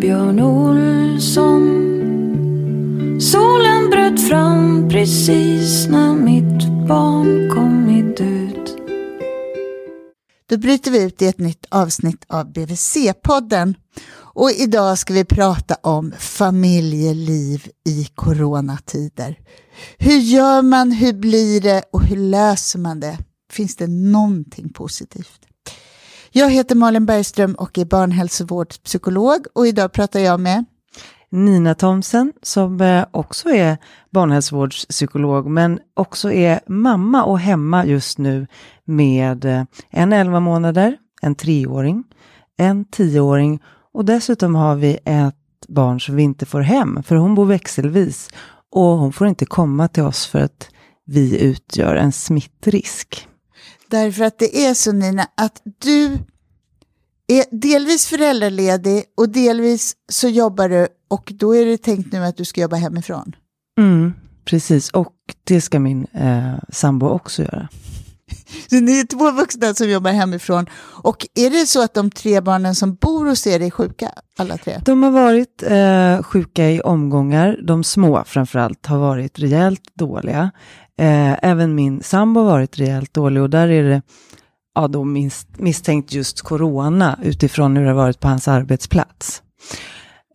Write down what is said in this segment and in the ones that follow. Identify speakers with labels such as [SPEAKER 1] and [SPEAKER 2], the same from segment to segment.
[SPEAKER 1] Björn Olsson. Solen bröt fram precis när mitt barn kommit ut.
[SPEAKER 2] Då bryter vi ut i ett nytt avsnitt av BVC-podden. Och idag ska vi prata om familjeliv i coronatider. Hur gör man, hur blir det och hur löser man det? Finns det någonting positivt? Jag heter Malin Bergström och är barnhälsovårdspsykolog och idag pratar jag med
[SPEAKER 3] Nina Thomsen som eh, också är barnhälsovårdspsykolog men också är mamma och hemma just nu med eh, en 11 månader, en treåring, en tioåring och dessutom har vi ett barn som vi inte får hem för hon bor växelvis och hon får inte komma till oss för att vi utgör en smittrisk.
[SPEAKER 2] Därför att det är så Nina, att du är delvis föräldraledig och delvis så jobbar du och då är det tänkt nu att du ska jobba hemifrån.
[SPEAKER 3] Mm, precis, och det ska min eh, sambo också göra.
[SPEAKER 2] Så ni är två vuxna som jobbar hemifrån. Och är det så att de tre barnen som bor hos er är sjuka, alla tre?
[SPEAKER 3] De har varit eh, sjuka i omgångar. De små framförallt har varit rejält dåliga. Eh, även min sambo har varit rejält dålig och där är det ja, då misstänkt just corona utifrån hur det har varit på hans arbetsplats.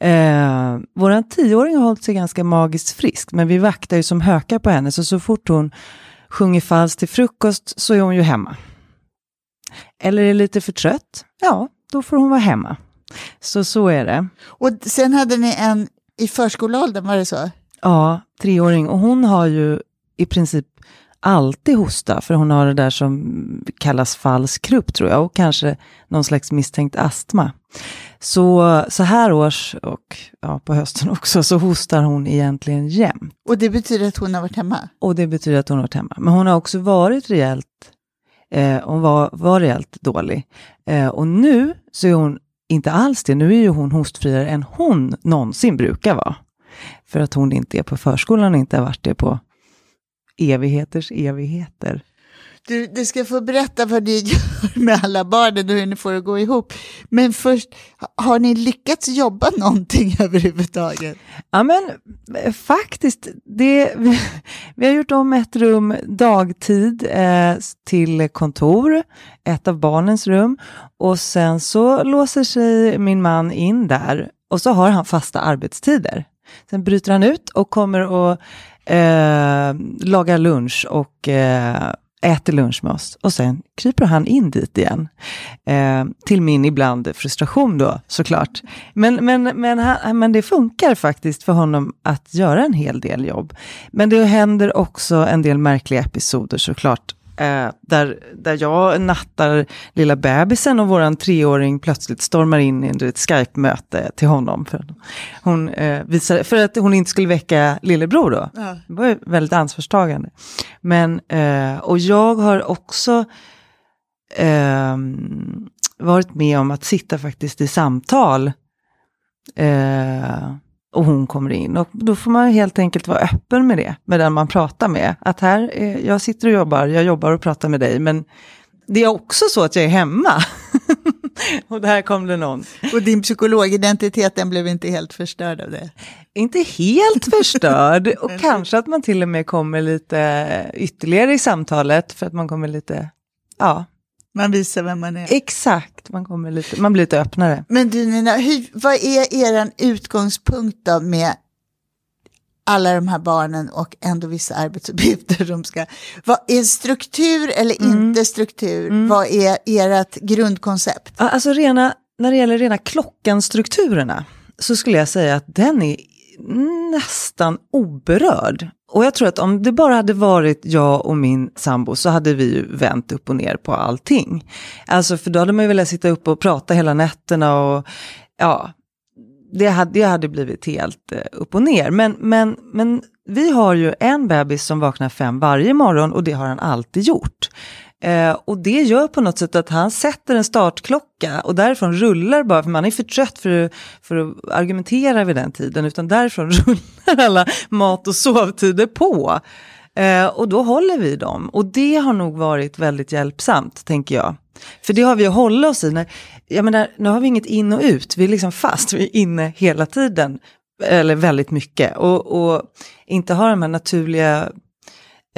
[SPEAKER 3] Eh, Vår tioåring har hållit sig ganska magiskt frisk, men vi vaktar ju som hökar på henne, så så fort hon sjunger falskt till frukost så är hon ju hemma. Eller är lite för trött, ja, då får hon vara hemma. Så så är det.
[SPEAKER 2] Och sen hade ni en i förskoleåldern, var det så?
[SPEAKER 3] Ja, treåring. Och hon har ju i princip alltid hosta, för hon har det där som kallas falsk krupp tror jag, och kanske någon slags misstänkt astma. Så, så här års och ja, på hösten också så hostar hon egentligen jämt.
[SPEAKER 2] Och det betyder att hon har varit hemma?
[SPEAKER 3] Och det betyder att hon har varit hemma. Men hon har också varit rejält, eh, hon var, var rejält dålig. Eh, och nu så är hon inte alls det, nu är ju hon hostfriare än hon någonsin brukar vara. För att hon inte är på förskolan och inte har varit det på evigheters evigheter.
[SPEAKER 2] Du, du ska få berätta vad ni gör med alla barnen och hur ni får det att gå ihop. Men först, har ni lyckats jobba någonting överhuvudtaget?
[SPEAKER 3] Ja, men eh, faktiskt. Det, vi, vi har gjort om ett rum dagtid eh, till kontor, ett av barnens rum. Och sen så låser sig min man in där och så har han fasta arbetstider. Sen bryter han ut och kommer och eh, lagar lunch och eh, äter lunch med oss och sen kryper han in dit igen. Eh, till min ibland frustration då såklart. Men, men, men, han, men det funkar faktiskt för honom att göra en hel del jobb. Men det händer också en del märkliga episoder såklart Eh, där, där jag nattar lilla bebisen och våran treåring plötsligt stormar in i ett Skype-möte till honom. För, hon, eh, visade, för att hon inte skulle väcka lillebror då. Ja. Det var väldigt ansvarstagande. Men, eh, och jag har också ehm, varit med om att sitta faktiskt i samtal eh, och hon kommer in. Och då får man helt enkelt vara öppen med det, med den man pratar med. Att här, är, jag sitter och jobbar, jag jobbar och pratar med dig, men det är också så att jag är hemma. och där kom det någon.
[SPEAKER 2] Och din psykologidentitet, den blev inte helt förstörd av det?
[SPEAKER 3] Inte helt förstörd, och kanske att man till och med kommer lite ytterligare i samtalet, för att man kommer lite, ja,
[SPEAKER 2] man visar vem man är.
[SPEAKER 3] Exakt, man, kommer lite, man blir lite öppnare.
[SPEAKER 2] Men du Nina, hur, vad är er utgångspunkt då med alla de här barnen och ändå vissa arbetsuppgifter de ska... Vad är struktur eller mm. inte struktur? Mm. Vad är ert grundkoncept?
[SPEAKER 3] Alltså rena, när det gäller rena klockanstrukturerna så skulle jag säga att den är nästan oberörd. Och jag tror att om det bara hade varit jag och min sambo så hade vi ju vänt upp och ner på allting. Alltså för då hade man ju velat sitta upp och prata hela nätterna och ja, det hade, det hade blivit helt eh, upp och ner. Men, men, men vi har ju en bebis som vaknar fem varje morgon och det har han alltid gjort. Eh, och det gör på något sätt att han sätter en startklocka och därifrån rullar bara, för man är för trött för, för att argumentera vid den tiden, utan därifrån rullar alla mat och sovtider på. Eh, och då håller vi dem. Och det har nog varit väldigt hjälpsamt, tänker jag. För det har vi att hålla oss i. När, jag menar, nu har vi inget in och ut, vi är liksom fast, vi är inne hela tiden, eller väldigt mycket, och, och inte har de här naturliga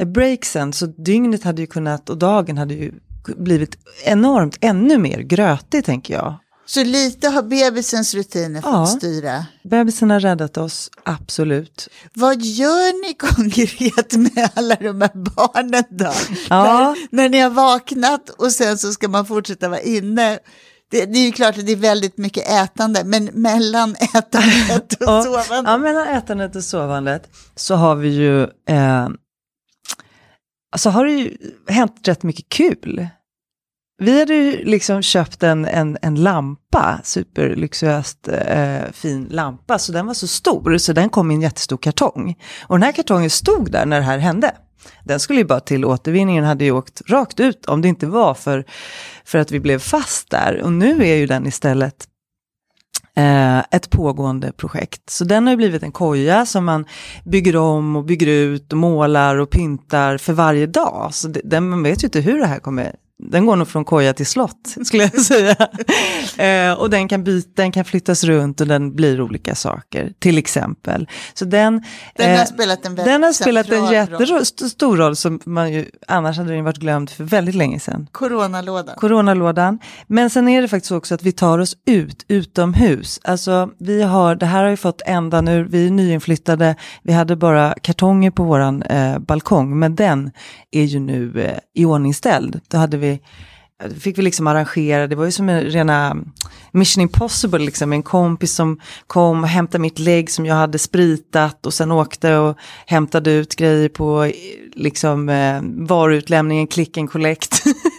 [SPEAKER 3] breaksen, så dygnet hade ju kunnat, och dagen hade ju blivit enormt, ännu mer grötig tänker jag.
[SPEAKER 2] Så lite har bebisens rutiner fått
[SPEAKER 3] Ja.
[SPEAKER 2] styra.
[SPEAKER 3] Bebisen har räddat oss, absolut.
[SPEAKER 2] Vad gör ni konkret med alla de här barnen då?
[SPEAKER 3] Ja.
[SPEAKER 2] När, när ni har vaknat och sen så ska man fortsätta vara inne. Det, det är ju klart att det är väldigt mycket ätande, men mellan ätandet och
[SPEAKER 3] Ja,
[SPEAKER 2] sovandet.
[SPEAKER 3] Ja, mellan ätandet och sovandet så har vi ju, eh, så har det ju hänt rätt mycket kul. Vi hade ju liksom köpt en, en, en lampa, superluxuöst eh, fin lampa, så den var så stor, så den kom i en jättestor kartong. Och den här kartongen stod där när det här hände. Den skulle ju bara till återvinningen, hade ju åkt rakt ut om det inte var för, för att vi blev fast där. Och nu är ju den istället eh, ett pågående projekt. Så den har ju blivit en koja som man bygger om och bygger ut och målar och pyntar för varje dag. Så det, den, man vet ju inte hur det här kommer den går nog från koja till slott, skulle jag säga. eh, och den kan byta, den kan flyttas runt och den blir olika saker, till exempel. Så den,
[SPEAKER 2] Den har
[SPEAKER 3] eh,
[SPEAKER 2] spelat en väldigt
[SPEAKER 3] den har spelat en
[SPEAKER 2] roll.
[SPEAKER 3] jättestor roll som man ju, annars hade den varit glömd för väldigt länge sedan
[SPEAKER 2] Coronalådan.
[SPEAKER 3] coronalådan. Men sen är det faktiskt också att vi tar oss ut, utomhus. Alltså vi har, det här har ju fått ända nu, vi är nyinflyttade, vi hade bara kartonger på våran eh, balkong, men den är ju nu eh, iordningställd. Då hade vi vi fick vi liksom arrangera, det var ju som en rena Mission Impossible, liksom en kompis som kom och hämtade mitt lägg som jag hade spritat och sen åkte och hämtade ut grejer på eh, liksom eh, varuutlämningen, click and collect.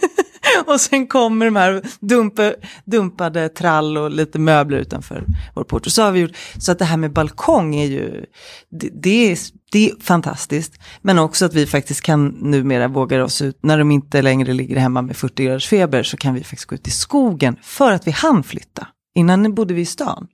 [SPEAKER 3] och sen kommer de här dumpe, dumpade trall och lite möbler utanför vår port. Och så har vi gjort, så att det här med balkong är ju, det, det, är, det är fantastiskt. Men också att vi faktiskt kan numera våga oss ut, när de inte längre ligger hemma med 40 graders feber så kan vi faktiskt gå ut i skogen för att vi hann flytta. Innan bodde vi i stan.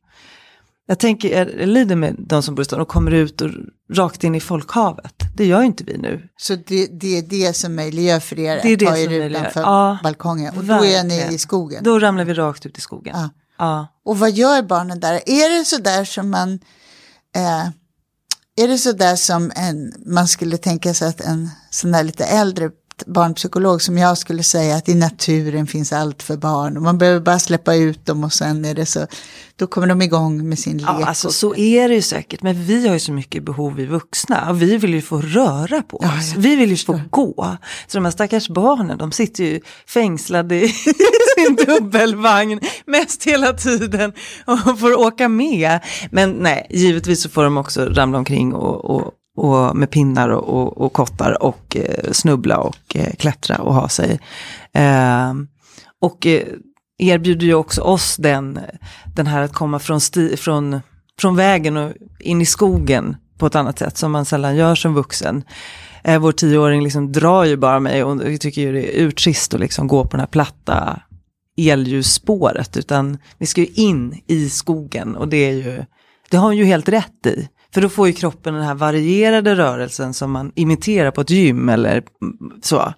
[SPEAKER 3] Jag tänker, jag jag lider med de som bor i stan och kommer ut och rakt in i folkhavet. Det gör inte vi nu.
[SPEAKER 2] Så det, det är det som möjliggör för er
[SPEAKER 3] Det är
[SPEAKER 2] att
[SPEAKER 3] det
[SPEAKER 2] ta er utanför
[SPEAKER 3] Ja,
[SPEAKER 2] balkongen. Och då är ni
[SPEAKER 3] verkligen.
[SPEAKER 2] i skogen.
[SPEAKER 3] Då ramlar vi rakt ut i skogen.
[SPEAKER 2] Ja.
[SPEAKER 3] Ja.
[SPEAKER 2] Och vad gör barnen där? Är det så där som man... Eh, är det så där som en, man skulle tänka sig att en sån där lite äldre barnpsykolog som jag skulle säga att i naturen finns allt för barn man behöver bara släppa ut dem och sen är det så, då kommer de igång med sin lek.
[SPEAKER 3] Ja, alltså så är det ju säkert. Men vi har ju så mycket behov vi vuxna. Vi vill ju få röra på oss.
[SPEAKER 2] Ja,
[SPEAKER 3] vi vill ju få gå. Så de här stackars barnen, de sitter ju fängslade i sin dubbelvagn mest hela tiden. Och får åka med. Men nej, givetvis så får de också ramla omkring och, och, och med pinnar och, och, och kottar och eh, snubbla och eh, klättra och ha sig. Eh, och eh, erbjuder ju också oss den, den här att komma från, sti, från, från vägen och in i skogen på ett annat sätt som man sällan gör som vuxen. Eh, vår tioåring liksom drar ju bara mig och vi tycker ju det är urtrist att liksom gå på den här platta elljusspåret utan vi ska ju in i skogen och det är ju, det har hon ju helt rätt i. För då får ju kroppen den här varierade rörelsen som man imiterar på ett gym eller så,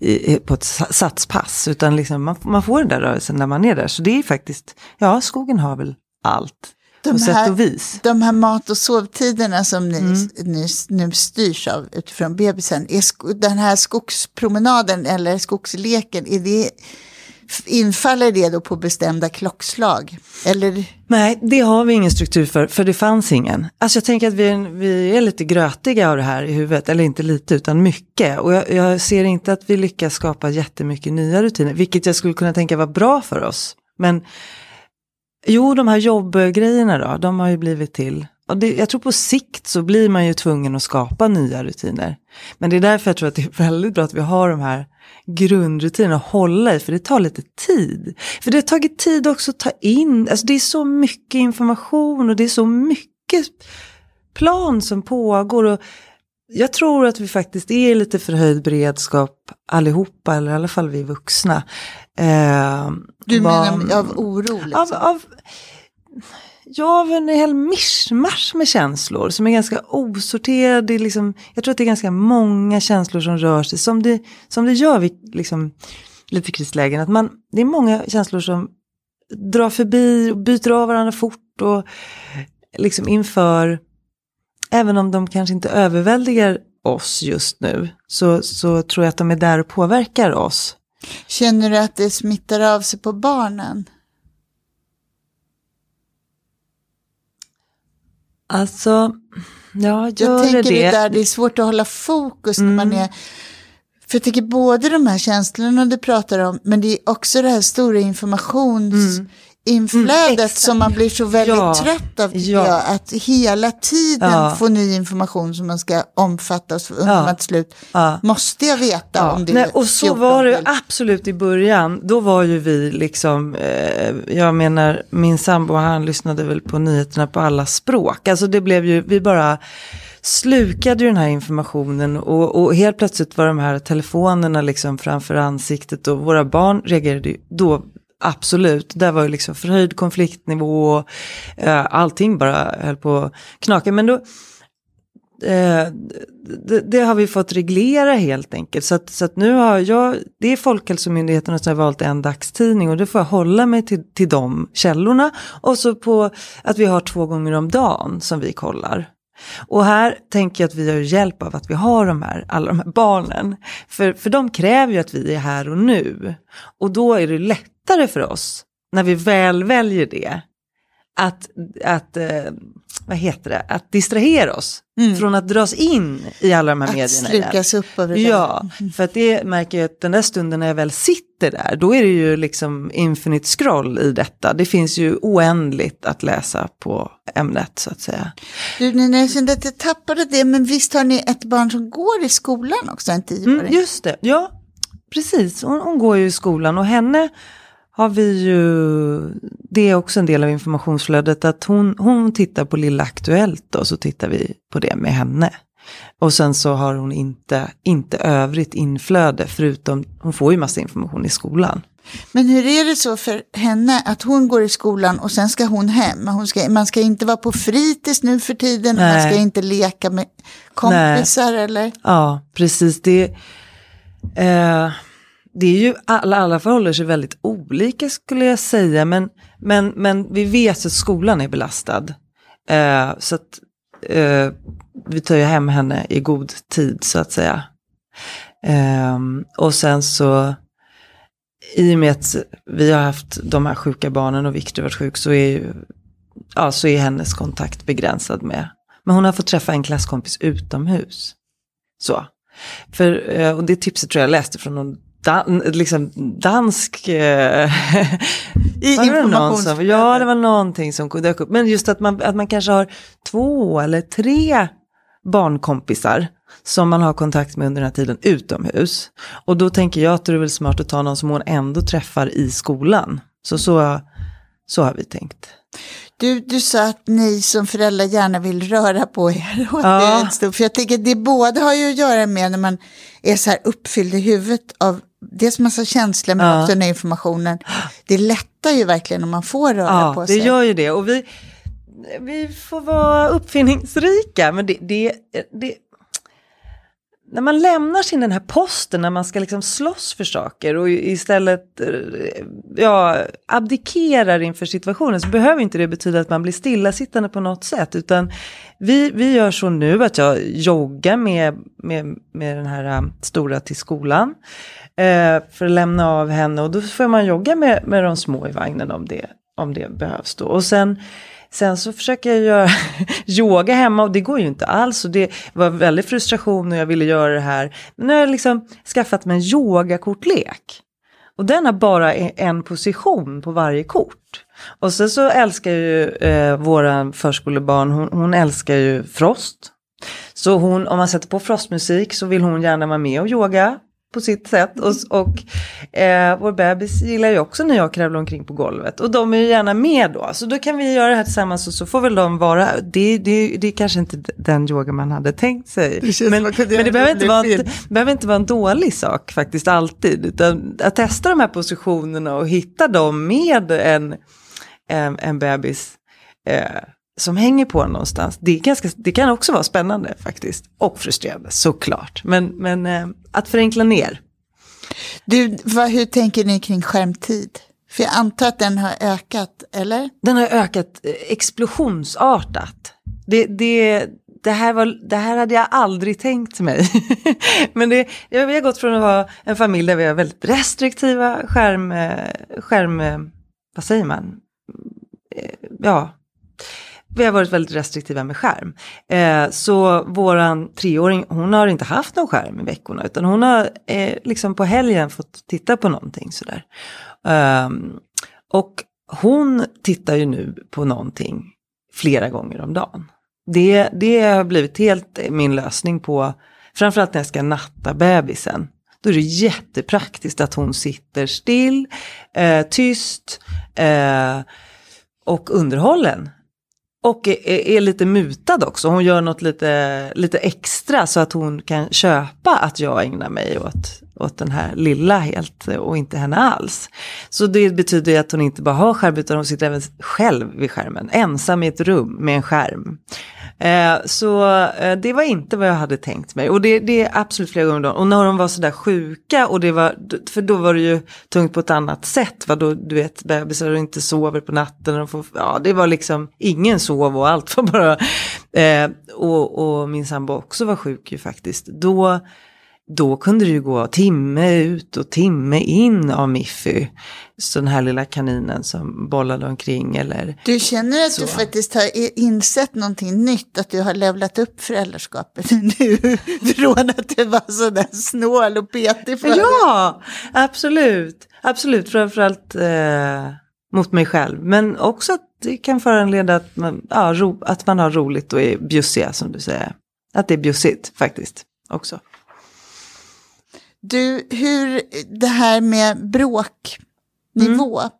[SPEAKER 3] i, på ett sa- satspass. Utan liksom man, man får den där rörelsen när man är där. Så det är faktiskt, ja skogen har väl allt
[SPEAKER 2] De
[SPEAKER 3] på sätt
[SPEAKER 2] här-
[SPEAKER 3] och vis.
[SPEAKER 2] De här mat och sovtiderna som ni,
[SPEAKER 3] Mm.
[SPEAKER 2] ni nu styrs av utifrån bebisen, är den här skogspromenaden eller skogsleken, är det, infaller det då på bestämda klockslag? Eller
[SPEAKER 3] Nej, det har vi ingen struktur för, för det fanns ingen. Alltså jag tänker att vi, är- vi är lite grötiga av det här i huvudet, eller inte lite utan mycket. Och jag, jag ser inte att vi lyckas skapa jättemycket nya rutiner, vilket jag skulle kunna tänka var bra för oss. Men jo, de här jobbgrejerna då, de har ju blivit till. Och det, jag tror på sikt så blir man ju tvungen att skapa nya rutiner. Men det är därför jag tror att det är väldigt bra att vi har de här grundrutinerna att hålla i, för det tar lite tid. För det har tagit tid också att ta in, alltså det är så mycket information och det är så mycket plan som pågår. Och jag tror att vi faktiskt är lite förhöjd beredskap allihopa, eller i alla fall vi vuxna. Eh,
[SPEAKER 2] du menar av oro? Liksom?
[SPEAKER 3] av, av, ja, av en hel mischmasch med känslor som är ganska osorterade. Liksom, jag tror att det är ganska många känslor som rör sig, som det, som det gör vid liksom, lite krislägen. Att man, det är många känslor som drar förbi och byter av varandra fort och liksom inför, även om de kanske inte överväldigar oss just nu, så, så tror jag att de är där och påverkar oss.
[SPEAKER 2] Känner du att det smittar av sig på barnen?
[SPEAKER 3] Alltså, ja, gör
[SPEAKER 2] Jag tänker
[SPEAKER 3] det
[SPEAKER 2] det där, det är svårt att hålla fokus när man
[SPEAKER 3] Mm.
[SPEAKER 2] är... För jag tycker både de här känslorna du pratar om, men det är också det här stora informationsinflödet
[SPEAKER 3] Mm, exakt.
[SPEAKER 2] som man blir så väldigt
[SPEAKER 3] Ja,
[SPEAKER 2] trött av,
[SPEAKER 3] ja.
[SPEAKER 2] jag. Att hela tiden
[SPEAKER 3] Ja.
[SPEAKER 2] få ny information som man ska omfatta och så
[SPEAKER 3] Ja.
[SPEAKER 2] till slut.
[SPEAKER 3] Ja.
[SPEAKER 2] Måste jag veta om det
[SPEAKER 3] Nej,
[SPEAKER 2] är
[SPEAKER 3] och så
[SPEAKER 2] 14
[SPEAKER 3] var det absolut i början. Då var ju vi liksom, eh, jag menar min sambo han lyssnade väl på nyheterna på alla språk. Alltså det blev ju, vi bara slukade ju den här informationen och, och helt plötsligt var de här telefonerna liksom framför ansiktet och våra barn reagerade ju då Absolut, där var ju liksom förhöjd konfliktnivå och eh, allting bara höll på att knaka. Men då, eh, det, det har vi fått reglera helt enkelt. Så att, så att nu har jag, det är Folkhälsomyndigheten som har valt en dagstidning och då får jag hålla mig till, till de källorna. Och så på att vi har två gånger om dagen som vi kollar. Och här tänker jag att vi har hjälp av att vi har de här, alla de här barnen. För, för de kräver ju att vi är här och nu. Och då är det lätt lättare för oss, när vi väl väljer det, att, att eh, vad heter det, att distrahera oss. Från att dras in i alla de här
[SPEAKER 2] Att
[SPEAKER 3] medierna. igen.
[SPEAKER 2] slukas upp av det.
[SPEAKER 3] Ja, för att det märker jag att den där stunden när jag väl sitter där, då är det ju liksom infinite scroll i detta. Det finns ju oändligt att läsa på ämnet så att säga.
[SPEAKER 2] Du Nina, jag kände att jag tappade det, men visst har ni ett barn som går i skolan också, en tioåring?
[SPEAKER 3] Mm, just det, ja precis. Hon, hon går ju i skolan och henne har vi ju, det är också en del av informationsflödet, att hon, hon tittar på Lilla Aktuellt och så tittar vi på det med henne. Och sen så har hon inte, inte övrigt inflöde, förutom, hon får ju massa information i skolan.
[SPEAKER 2] Men hur är det så för henne att hon går i skolan och sen ska hon hem? Hon ska, man ska inte vara på fritids nu för tiden, man
[SPEAKER 3] Nej.
[SPEAKER 2] ska inte leka med kompisar eller?
[SPEAKER 3] Ja, precis. Det, eh, det är ju, alla, alla förhåller sig väldigt olika skulle jag säga, men, men, men vi vet att skolan är belastad. Eh, så att eh, vi tar ju hem henne i god tid så att säga. Eh, och sen så, i och med att vi har haft de här sjuka barnen och Victor varit sjuk så är, ju, ja, så är hennes kontakt begränsad med. Men hon har fått träffa en klasskompis utomhus. Så. För, eh, och det tipset tror jag jag läste från någon dan, liksom dansk... Eh,
[SPEAKER 2] I informationsflödet.
[SPEAKER 3] Ja, det var någonting som dök upp. Men just att man, att man kanske har två eller tre barnkompisar som man har kontakt med under den här tiden utomhus. Och då tänker jag att det är väl smart att ta någon som hon ändå träffar i skolan. Så, så, så har vi tänkt.
[SPEAKER 2] Du, du sa att ni som föräldrar gärna vill röra på er. Och
[SPEAKER 3] Ja.
[SPEAKER 2] det är ett stort, för jag tänker det både har ju att göra med när man är så här uppfylld i huvudet av dels massa känslor men
[SPEAKER 3] Ja.
[SPEAKER 2] också den här informationen. Det lättar ju verkligen om man får röra
[SPEAKER 3] Ja,
[SPEAKER 2] på
[SPEAKER 3] det
[SPEAKER 2] sig.
[SPEAKER 3] gör ju det. Och vi, vi får vara uppfinningsrika. Men det, det, det, när man lämnar sin den här posten, när man ska liksom slåss för saker och istället eh, ja, abdikerar inför situationen så behöver inte det betyda att man blir stillasittande på något sätt. Utan vi, vi gör så nu att jag joggar med, med, med den här um, stora till skolan. Eh, för att lämna av henne och då får man jogga med, med de små i vagnen om det, om det behövs då. Och sen, sen så försöker jag göra yoga hemma och det går ju inte alls. Och det var väldigt frustration och jag ville göra det här. Men nu har jag liksom skaffat mig en yogakortlek. Och den har bara e- en position på varje kort. Och sen så älskar ju eh, våra förskolebarn, hon, hon älskar ju frost. Så hon, om man sätter på frostmusik så vill hon gärna vara med och yoga på sitt sätt. Och, och eh, vår bebis gillar ju också när jag kravlar omkring på golvet. Och de är ju gärna med då. Så då kan vi göra det här tillsammans och så får väl de vara, det, det, det är kanske inte den yoga man hade tänkt sig.
[SPEAKER 2] Det
[SPEAKER 3] men men
[SPEAKER 2] en
[SPEAKER 3] det behöver inte, vara, det behöver inte vara en dålig sak faktiskt alltid. Utan att testa de här positionerna och hitta dem med en, en, en bebis. Eh, som hänger på en någonstans. Det, är ganska, det kan också vara spännande faktiskt. Och frustrerande såklart. Men, men eh, att förenkla ner.
[SPEAKER 2] Du, vad, hur tänker ni kring skärmtid? För jag antar att den har ökat, eller?
[SPEAKER 3] Den har ökat eh, explosionsartat. Det, det, det, här var, det här hade jag aldrig tänkt mig. Men det, ja, vi har gått från att vara en familj där vi har väldigt restriktiva skärm, eh, skärm eh, vad säger man? Ja, vi har varit väldigt restriktiva med skärm. Eh, så våran treåring, hon har inte haft någon skärm i veckorna, utan hon har eh, liksom på helgen fått titta på någonting sådär. Eh, och hon tittar ju nu på någonting flera gånger om dagen. Det, det har blivit helt min lösning på, framförallt när jag ska natta bebisen. Då är det jättepraktiskt att hon sitter still, eh, tyst eh, och underhållen. Och är, är, lite mutad också. Hon gör något lite, lite extra så att hon kan köpa att jag ägnar mig åt, åt den här lilla helt och inte henne alls. Så det betyder att hon inte bara har skärm utan hon sitter även själv vid skärmen. Ensam i ett rum med en skärm. Eh, så eh, det var inte vad jag hade tänkt mig. Och det, det är absolut flera gånger då. Och när de var sådär sjuka, och det var, för då var det ju tungt på ett annat sätt. Va? Då, du vet, bebisar inte sover på natten. Och de får, ja, det var liksom, ingen sov och allt var bara... Eh, och, och min sambo också var sjuk ju faktiskt. Då då kunde det ju gå timme ut och timme in av Miffy. Så den här lilla kaninen som bollade omkring eller
[SPEAKER 2] Du känner att
[SPEAKER 3] så.
[SPEAKER 2] du faktiskt har insett någonting nytt, att du har levlat upp föräldraskapet nu från att du var sådär snål och petig förut.
[SPEAKER 3] Ja, absolut. Absolut, framförallt eh, mot mig själv. Men också att det kan föranleda att man, ja, ro, att man har roligt och är bjussiga som du säger. Att det är bjussigt faktiskt också.
[SPEAKER 2] Du, hur det här med bråknivå.
[SPEAKER 3] Mm.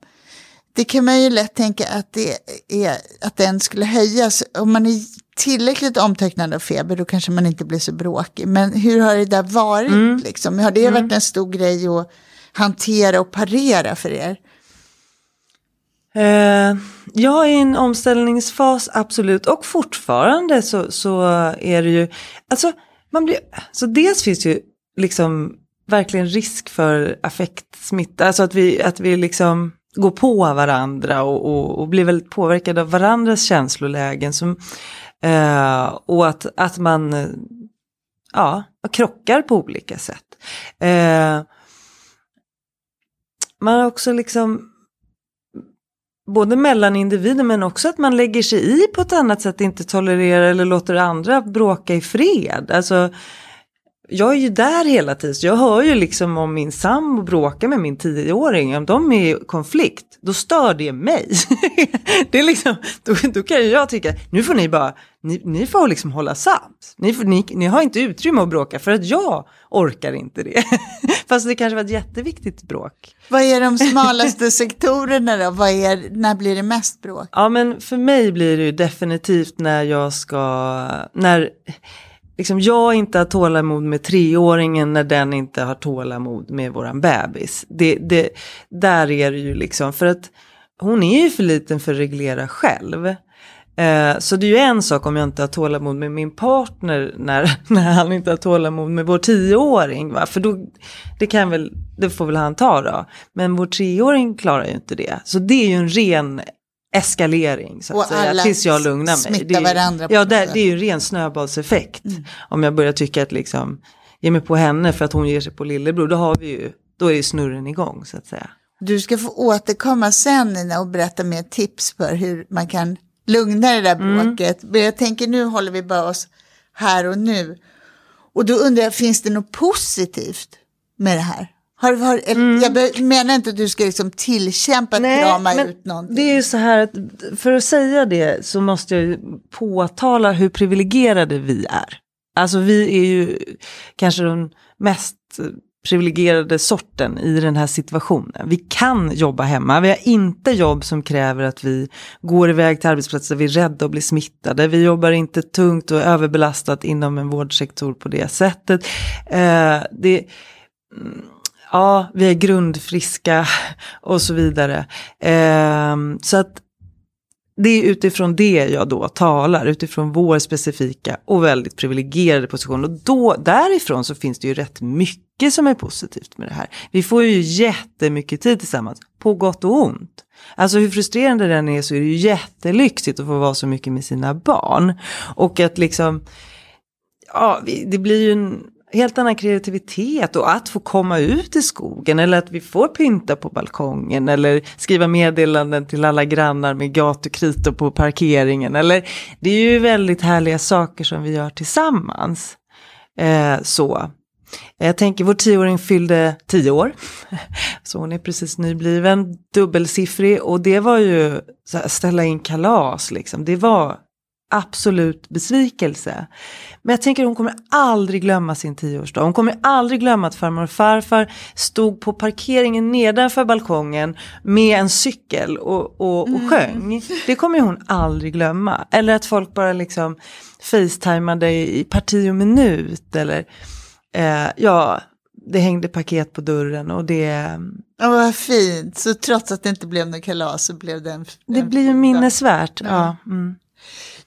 [SPEAKER 2] Det kan man ju lätt tänka att, det är, att den skulle höjas. Om man är tillräckligt omtecknad av feber då kanske man inte blir så bråkig. Men hur har det där varit?
[SPEAKER 3] Mm.
[SPEAKER 2] Liksom? Har det varit en stor grej att hantera och parera för er?
[SPEAKER 3] Eh, jag är i en omställningsfas, absolut. Och fortfarande så, så är det ju, alltså, man blir, så dels finns det ju liksom verkligen risk för affektsmitta, alltså att vi, att vi liksom går på varandra och, och, och blir väldigt påverkade av varandras känslolägen. Som, eh, och att, att man ja, krockar på olika sätt. Eh, man har också liksom både mellan individer men också att man lägger sig i på ett annat sätt, inte tolererar eller låter andra bråka i fred. Alltså, jag är ju där hela tiden, så jag hör ju liksom om min sambo bråkar med min tioåring, om de är i konflikt, då stör det mig. det är liksom, då, då kan ju jag tycka, nu får ni bara, ni, ni får liksom hålla sams. Ni, får, ni, ni har inte utrymme att bråka för att jag orkar inte det. Fast det kanske var ett jätteviktigt bråk.
[SPEAKER 2] Vad är de smalaste sektorerna då? Vad är, när blir det mest bråk?
[SPEAKER 3] Ja men för mig blir det ju definitivt när jag ska, när liksom jag inte har tålamod med treåringen när den inte har tålamod med våran bebis. Det, det, där är det ju liksom, för att hon är ju för liten för att reglera själv. Eh, så det är ju en sak om jag inte har tålamod med min partner när, när han inte har tålamod med vår tioåring. Va? För då, det, kan väl, det får väl han ta då. Men vår treåring klarar ju inte det. Så det är ju en ren eskalering så att
[SPEAKER 2] Och
[SPEAKER 3] säga,
[SPEAKER 2] alla
[SPEAKER 3] tills jag lugnar mig. Det är,
[SPEAKER 2] varandra
[SPEAKER 3] Ja, det, det är ju en ren snöbollseffekt.
[SPEAKER 2] Mm.
[SPEAKER 3] Om jag börjar tycka att liksom, ge mig på henne för att hon ger sig på lillebror, då har vi ju, då är ju snurren igång så att säga.
[SPEAKER 2] Du ska få återkomma sen Nina och berätta mer tips för hur man kan lugna det där
[SPEAKER 3] Mm.
[SPEAKER 2] bråket. Men jag tänker nu håller vi bara oss här och nu. Och då undrar jag, finns det något positivt med det här? Har, har, eller,
[SPEAKER 3] Mm.
[SPEAKER 2] Jag menar inte att du ska liksom tillkämpa att krama
[SPEAKER 3] men
[SPEAKER 2] ut någonting.
[SPEAKER 3] Det är ju så här att för att säga det så måste jag ju påtala hur privilegierade vi är. Alltså vi är ju kanske den mest privilegierade sorten i den här situationen. Vi kan jobba hemma, vi har inte jobb som kräver att vi går iväg till arbetsplatser, vi är rädda att bli smittade, vi jobbar inte tungt och överbelastat inom en vårdsektor på det sättet. Eh, det, mm, ja, vi är grundfriska och så vidare. Eh, så att det är utifrån det jag då talar, utifrån vår specifika och väldigt privilegierade position. Och då, därifrån så finns det ju rätt mycket som är positivt med det här. Vi får ju jättemycket tid tillsammans, på gott och ont. Alltså hur frustrerande den är så är det ju jättelyxigt att få vara så mycket med sina barn. Och att liksom, ja, det blir ju en helt annan kreativitet och att få komma ut i skogen eller att vi får pynta på balkongen eller skriva meddelanden till alla grannar med gatukritor på parkeringen. Eller, det är ju väldigt härliga saker som vi gör tillsammans. Eh, så. Jag tänker vår tioåring fyllde tio år. Så hon är precis nybliven, dubbelsiffrig och det var ju här, ställa in kalas liksom. Det var absolut besvikelse. Men jag tänker hon kommer aldrig glömma sin tioårsdag. Hon kommer aldrig glömma att farmor och farfar stod på parkeringen nedanför balkongen med en cykel och, och, och mm. sjöng. Det kommer hon aldrig glömma. Eller att folk bara liksom facetimade i parti och minut. Eller eh, ja, det hängde paket på dörren och det...
[SPEAKER 2] Ja, vad fint. Så trots att det inte blev något kalas så blev det en...
[SPEAKER 3] Det blir ju minnesvärt. Ja. ja. Mm.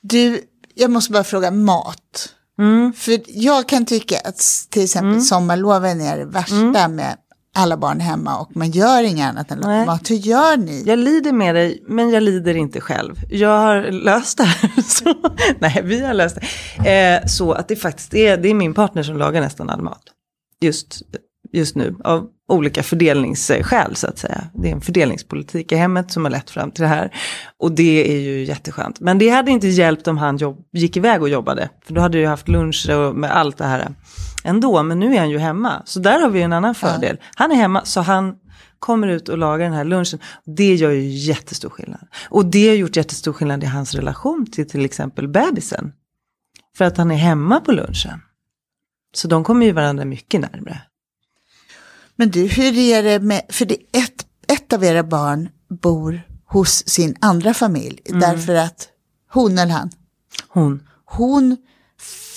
[SPEAKER 2] Du, jag måste bara fråga mat. Mm. För jag kan tycka att till exempel mm. sommarloven är det värsta mm. med alla barn hemma och man gör inget annat än laga mat. Hur gör ni?
[SPEAKER 3] Jag lider med dig, men jag lider inte själv. Jag har löst det här. Så, nej, vi har löst det. Eh, så att det faktiskt är, det är min partner som lagar nästan all mat. Just, just nu, av olika fördelningsskäl så att säga. Det är en fördelningspolitik i hemmet som har lett fram till det här. Och det är ju jätteskönt. Men det hade inte hjälpt om han jobb, gick iväg och jobbade. För då hade jag haft lunch och med allt det här ändå. Men nu är han ju hemma. Så där har vi en annan fördel. Ja. Han är hemma så han kommer ut och lagar den här lunchen. Det gör ju jättestor skillnad. Och det har gjort jättestor skillnad i hans relation till till exempel bebisen. För att han är hemma på lunchen. Så de kommer ju varandra mycket närmre.
[SPEAKER 2] Men du, hur är det med, för det ett, ett av era barn bor hos sin andra familj, mm. därför att hon eller han?
[SPEAKER 3] Hon.
[SPEAKER 2] Hon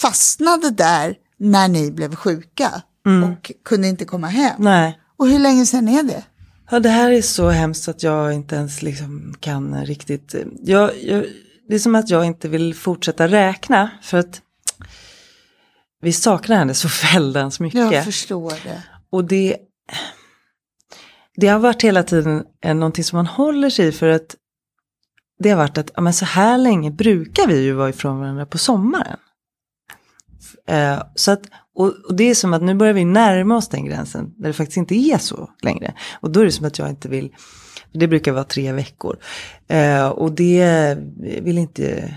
[SPEAKER 2] fastnade där när ni blev sjuka mm. och kunde inte komma hem.
[SPEAKER 3] Nej.
[SPEAKER 2] Och hur länge sedan är det?
[SPEAKER 3] Ja, det här är så hemskt att jag inte ens liksom kan riktigt. Jag, jag, det är som att jag inte vill fortsätta räkna för att vi saknar henne så väldans mycket.
[SPEAKER 2] Jag förstår det.
[SPEAKER 3] Och det, det har varit hela tiden eh, någonting som man håller sig i för att det har varit att ja, men så här länge brukar vi ju vara ifrån varandra på sommaren. Eh, så att, och, och, det är som att nu börjar vi närma oss den gränsen där det faktiskt inte är så längre. Och då är det som att jag inte vill, det brukar vara tre veckor. Eh, och det vill inte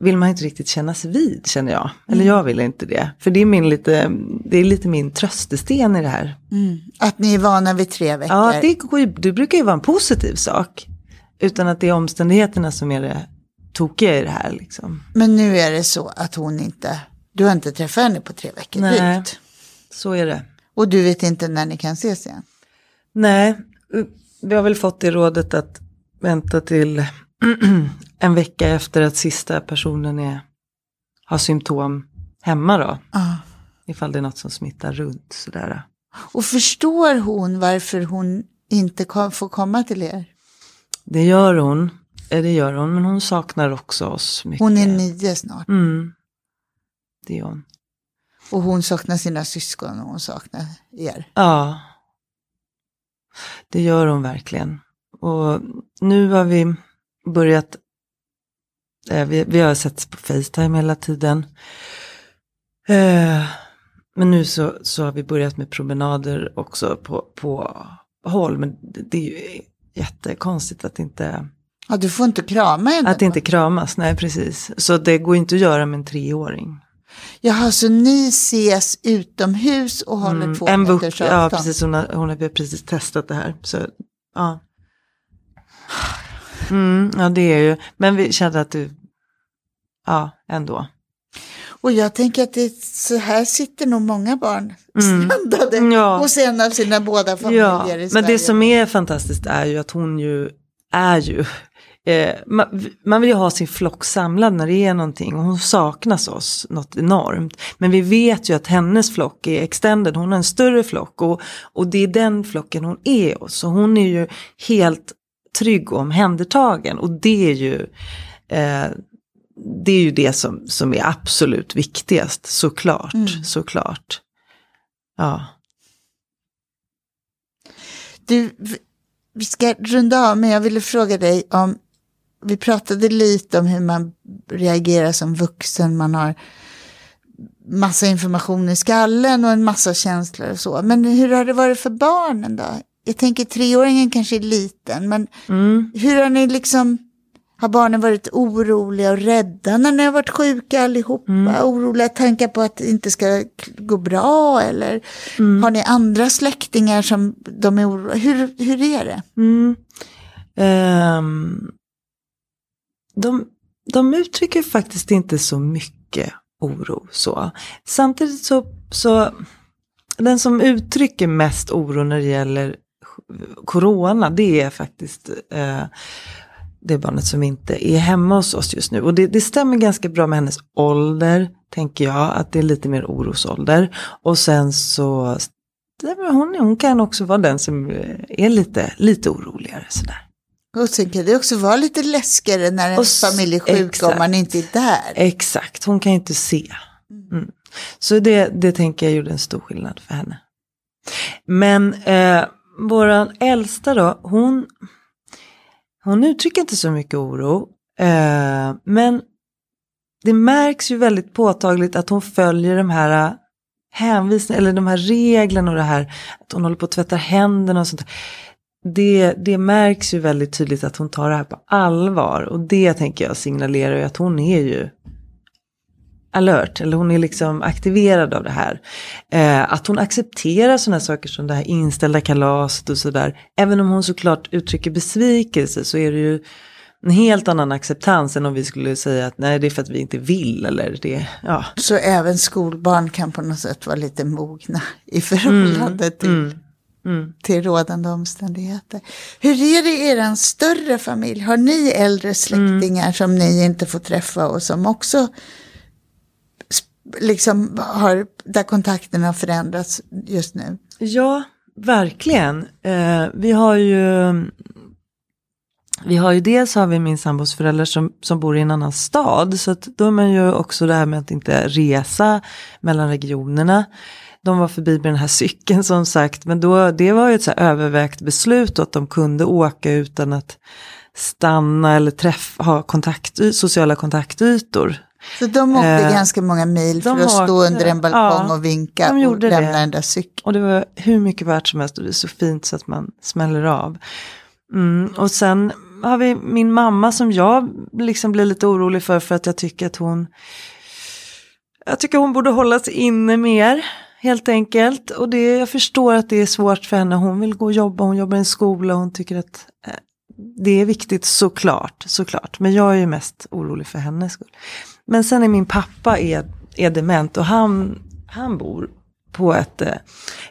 [SPEAKER 3] vill man inte riktigt kännas vid känner jag. Eller mm. jag vill inte det. För det är, min lite, det är lite min tröstesten i det här.
[SPEAKER 2] Mm. Att ni är vana vid tre veckor.
[SPEAKER 3] Ja, det, det brukar ju vara en positiv sak. Utan att det är omständigheterna som är det tokiga i det här. Liksom.
[SPEAKER 2] Men nu är det så att hon inte, du har inte träffat henne på tre veckor
[SPEAKER 3] Nej, drygt. så är det.
[SPEAKER 2] Och du vet inte när ni kan ses igen?
[SPEAKER 3] Nej, vi har väl fått det rådet att vänta till en vecka efter att sista personen är, har symptom hemma då.
[SPEAKER 2] Ah.
[SPEAKER 3] Ifall det är något som smittar runt sådär.
[SPEAKER 2] Och förstår hon varför hon inte får komma till er?
[SPEAKER 3] Det gör hon. Det gör hon, men hon saknar också oss mycket.
[SPEAKER 2] Hon är nio snart.
[SPEAKER 3] Mm. Det är hon.
[SPEAKER 2] Och hon saknar sina syskon och hon saknar er.
[SPEAKER 3] Ja. Det gör hon verkligen. Och nu har vi börjat, eh, vi, vi har sett på Facetime hela tiden. Eh, men nu så, så har vi börjat med promenader också på, på håll. Men det, det är ju jättekonstigt att inte...
[SPEAKER 2] Ja, du får inte krama henne?
[SPEAKER 3] Att inte kramas, nej precis. Så det går inte att göra med en treåring.
[SPEAKER 2] Jaha, så ni ses utomhus och håller mm, två
[SPEAKER 3] en meters avstånd? Ja, precis. Hon har, hon har precis testat det här. Så, ja. Mm, ja det är ju, men vi kände att du, ja ändå.
[SPEAKER 2] Och jag tänker att det, så här sitter nog många barn mm. strandade ja. hos en av sina båda familjer ja. i Sverige.
[SPEAKER 3] Men det som är fantastiskt är ju att hon ju är ju eh, man, man, vill ju ha sin flock samlad när det är någonting och hon saknas oss något enormt. Men vi vet ju att hennes flock är extended, hon har en större flock och, och det är den flocken hon är hos. Så hon är ju helt trygg och omhändertagen. Och det är ju, eh, det, är ju det som, som är absolut viktigast, såklart.
[SPEAKER 2] Mm.
[SPEAKER 3] såklart. Ja.
[SPEAKER 2] Du, vi ska runda av, men jag ville fråga dig om, vi pratade lite om hur man reagerar som vuxen, man har massa information i skallen och en massa känslor och så. Men hur har det varit för barnen då? Jag tänker treåringen kanske är liten, men
[SPEAKER 3] Mm.
[SPEAKER 2] hur har ni liksom, har barnen varit oroliga och rädda när ni har varit sjuka allihopa? Oroliga tankar på att det inte ska gå bra eller har ni andra släktingar som de är oroliga? Hur, hur är det?
[SPEAKER 3] Mm. Ehm, de, de uttrycker faktiskt inte så mycket oro så. Samtidigt så, så den som uttrycker mest oro när det gäller corona, det är faktiskt eh, det barnet som inte är hemma hos oss just nu. Och det, det stämmer ganska bra med hennes ålder, tänker jag, att det är lite mer orosålder. Och sen så, hon, hon kan också vara den som är lite, lite oroligare sådär.
[SPEAKER 2] Och sen kan det också vara lite läskigare när ens familj är sjuk om
[SPEAKER 3] exakt.
[SPEAKER 2] man inte är där.
[SPEAKER 3] Exakt, hon kan ju inte se. Mm. Så det, det tänker jag gjorde en stor skillnad för henne. Men eh, våran äldsta då, hon, hon uttrycker inte så mycket oro. Eh, men det märks ju väldigt påtagligt att hon följer de här eh, hänvisningarna, eller de här reglerna och det här att hon håller på att tvätta händerna och sånt. Det, det märks ju väldigt tydligt att hon tar det här på allvar och det tänker jag signalerar ju att hon är ju alert, eller hon är liksom aktiverad av det här. Eh, att hon accepterar sådana saker som det här inställda kalaset och sådär. Även om hon såklart uttrycker besvikelse så är det ju en helt annan acceptans än om vi skulle säga att nej det är för att vi inte vill eller det, ja.
[SPEAKER 2] Så även skolbarn kan på något sätt vara lite mogna i förhållande till,
[SPEAKER 3] Mm. Mm.
[SPEAKER 2] till rådande omständigheter. Hur är det i er större familj? Har ni äldre släktingar
[SPEAKER 3] Mm.
[SPEAKER 2] som ni inte får träffa och som också liksom har, där kontakterna har förändrats just nu?
[SPEAKER 3] Ja, verkligen. Eh, vi har ju vi har ju dels har vi min sambos föräldrar som, som bor i en annan stad. Så att då är man ju också det här med att inte resa mellan regionerna. De var förbi med den här cykeln som sagt. Men då, det var ju ett så här övervägt beslut att de kunde åka utan att stanna eller träff, ha kontakt, sociala kontaktytor.
[SPEAKER 2] Så de åkte
[SPEAKER 3] Eh,
[SPEAKER 2] ganska många mil för att stå
[SPEAKER 3] åkte-
[SPEAKER 2] under en balkong
[SPEAKER 3] ja,
[SPEAKER 2] och vinka och lämna
[SPEAKER 3] det.
[SPEAKER 2] den där cykeln.
[SPEAKER 3] Och det var hur mycket värt som helst och det är så fint så att man smäller av. Mm, och sen har vi min mamma som jag liksom blir lite orolig för för att jag tycker att hon jag tycker hon borde hålla sig inne mer helt enkelt. Och det, jag förstår att det är svårt för henne. Hon vill gå och jobba, hon jobbar i en skola och hon tycker att eh, det är viktigt såklart, såklart. Men jag är ju mest orolig för hennes skull. Men sen är min pappa är, är dement och han, han bor på ett eh,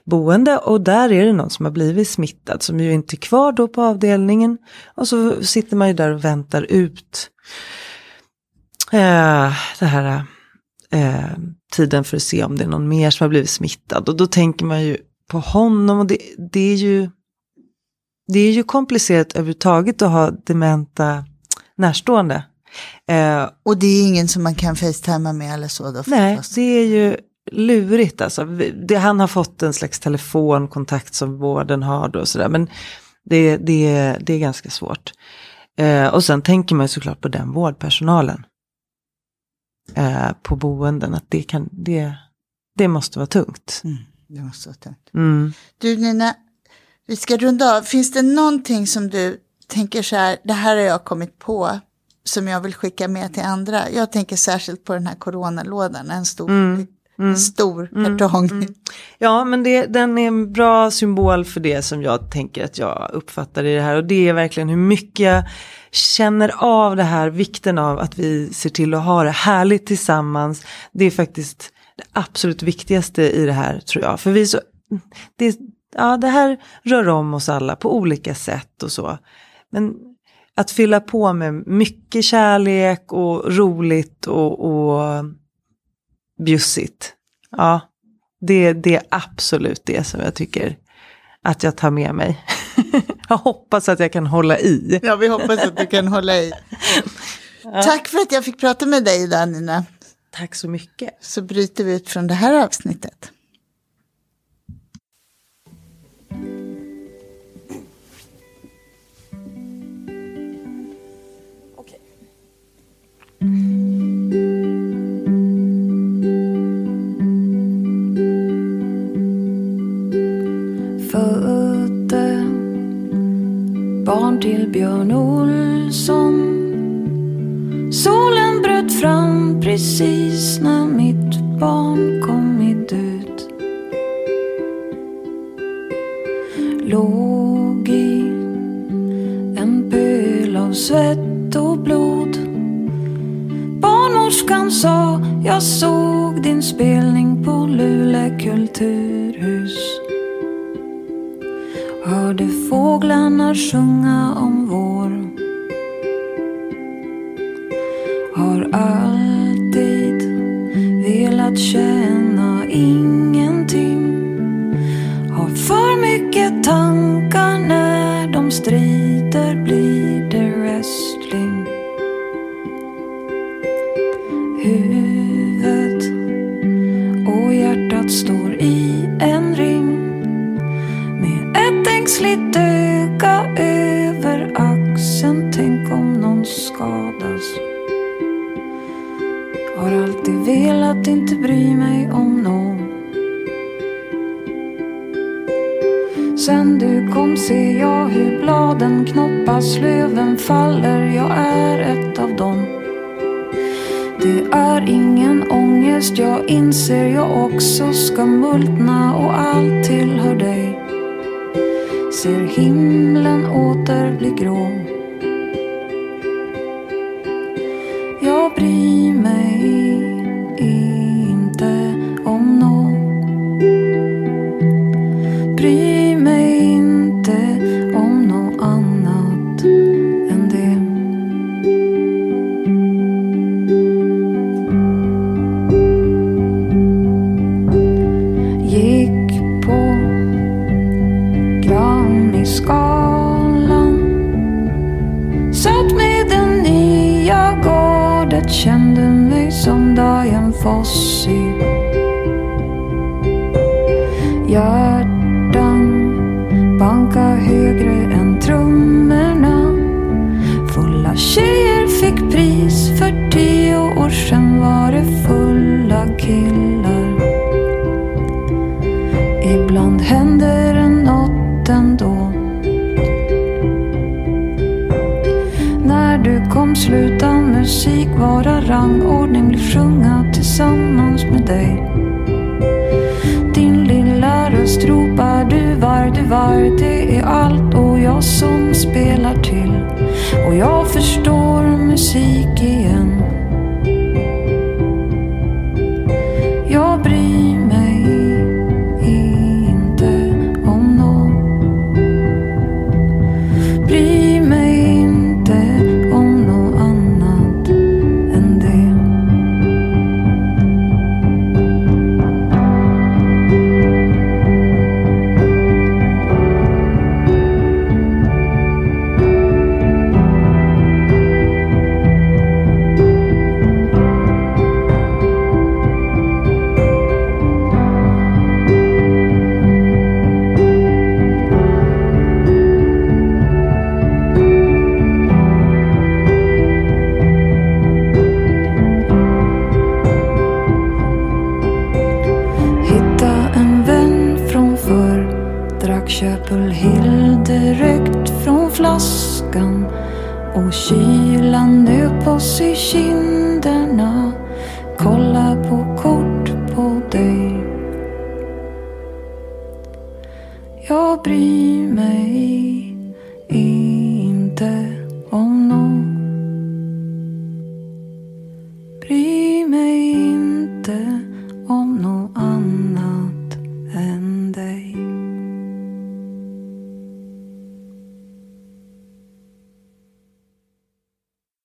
[SPEAKER 3] boende och där är det någon som har blivit smittad som ju inte är kvar då på avdelningen. Och så sitter man ju där och väntar ut eh, det här eh, tiden för att se om det är någon mer som har blivit smittad. Och då tänker man ju på honom och det, det är ju det är ju komplicerat överhuvudtaget att ha dementa närstående. Eh,
[SPEAKER 2] Och det är ingen som man kan facetima med eller så då
[SPEAKER 3] Nej,
[SPEAKER 2] förstås.
[SPEAKER 3] det är ju lurigt alltså. Det, han har fått en slags telefonkontakt som vården har då och sådär. Men det, det, det är ganska svårt. Eh, och sen tänker man ju såklart på den vårdpersonalen. Eh, på boenden, att det, kan, det, det måste vara tungt.
[SPEAKER 2] Mm, det måste vara tungt.
[SPEAKER 3] Mm.
[SPEAKER 2] Du Nina, vi ska runda av. Finns det någonting som du tänker så här, det här har jag kommit på som jag vill skicka med till andra? Jag tänker särskilt på den här coronalådan, en stor, En stor kartong.
[SPEAKER 3] Ja, men det, den är en bra symbol för det som jag tänker att jag uppfattar i det här. Och det är verkligen hur mycket jag känner av det här, vikten av att vi ser till att ha det härligt tillsammans. Det är faktiskt det absolut viktigaste i det här tror jag. För vi så, det, ja, det här rör om oss alla på olika sätt och så. Men att fylla på med mycket kärlek och roligt och, och bjussigt. Ja, det, det är absolut det som jag tycker att jag tar med mig. Jag hoppas att jag kan hålla i.
[SPEAKER 2] Ja, vi hoppas att du kan hålla i. Tack för att jag fick prata med dig idag, Nina.
[SPEAKER 3] Tack så mycket.
[SPEAKER 2] Så bryter vi ut från det här avsnittet.
[SPEAKER 1] Födde barn till Björn Olsson. Solen bröt fram precis när mitt barn jag såg din spelning på Luleå kulturhus. Hörde fåglarna sjunga om vår någonstans. Har alltid velat inte bry mig om någon. Sen du kom ser jag hur bladen knoppas, löven faller. Jag är ett av dem. Det är ingen ångest, jag inser jag också ska multna och allt tillhör dig. Ser himlen åter bli grå. Hjärtan banka högre än trummorna Fulla tjejer fick pris För tio år sedan var det fulla killar Ibland händer det något ändå. När du kom sluta musik vara rangordning, vill sjunga tillsammans med dig. Allvar. det är allt och jag som spelar till. Och jag förstår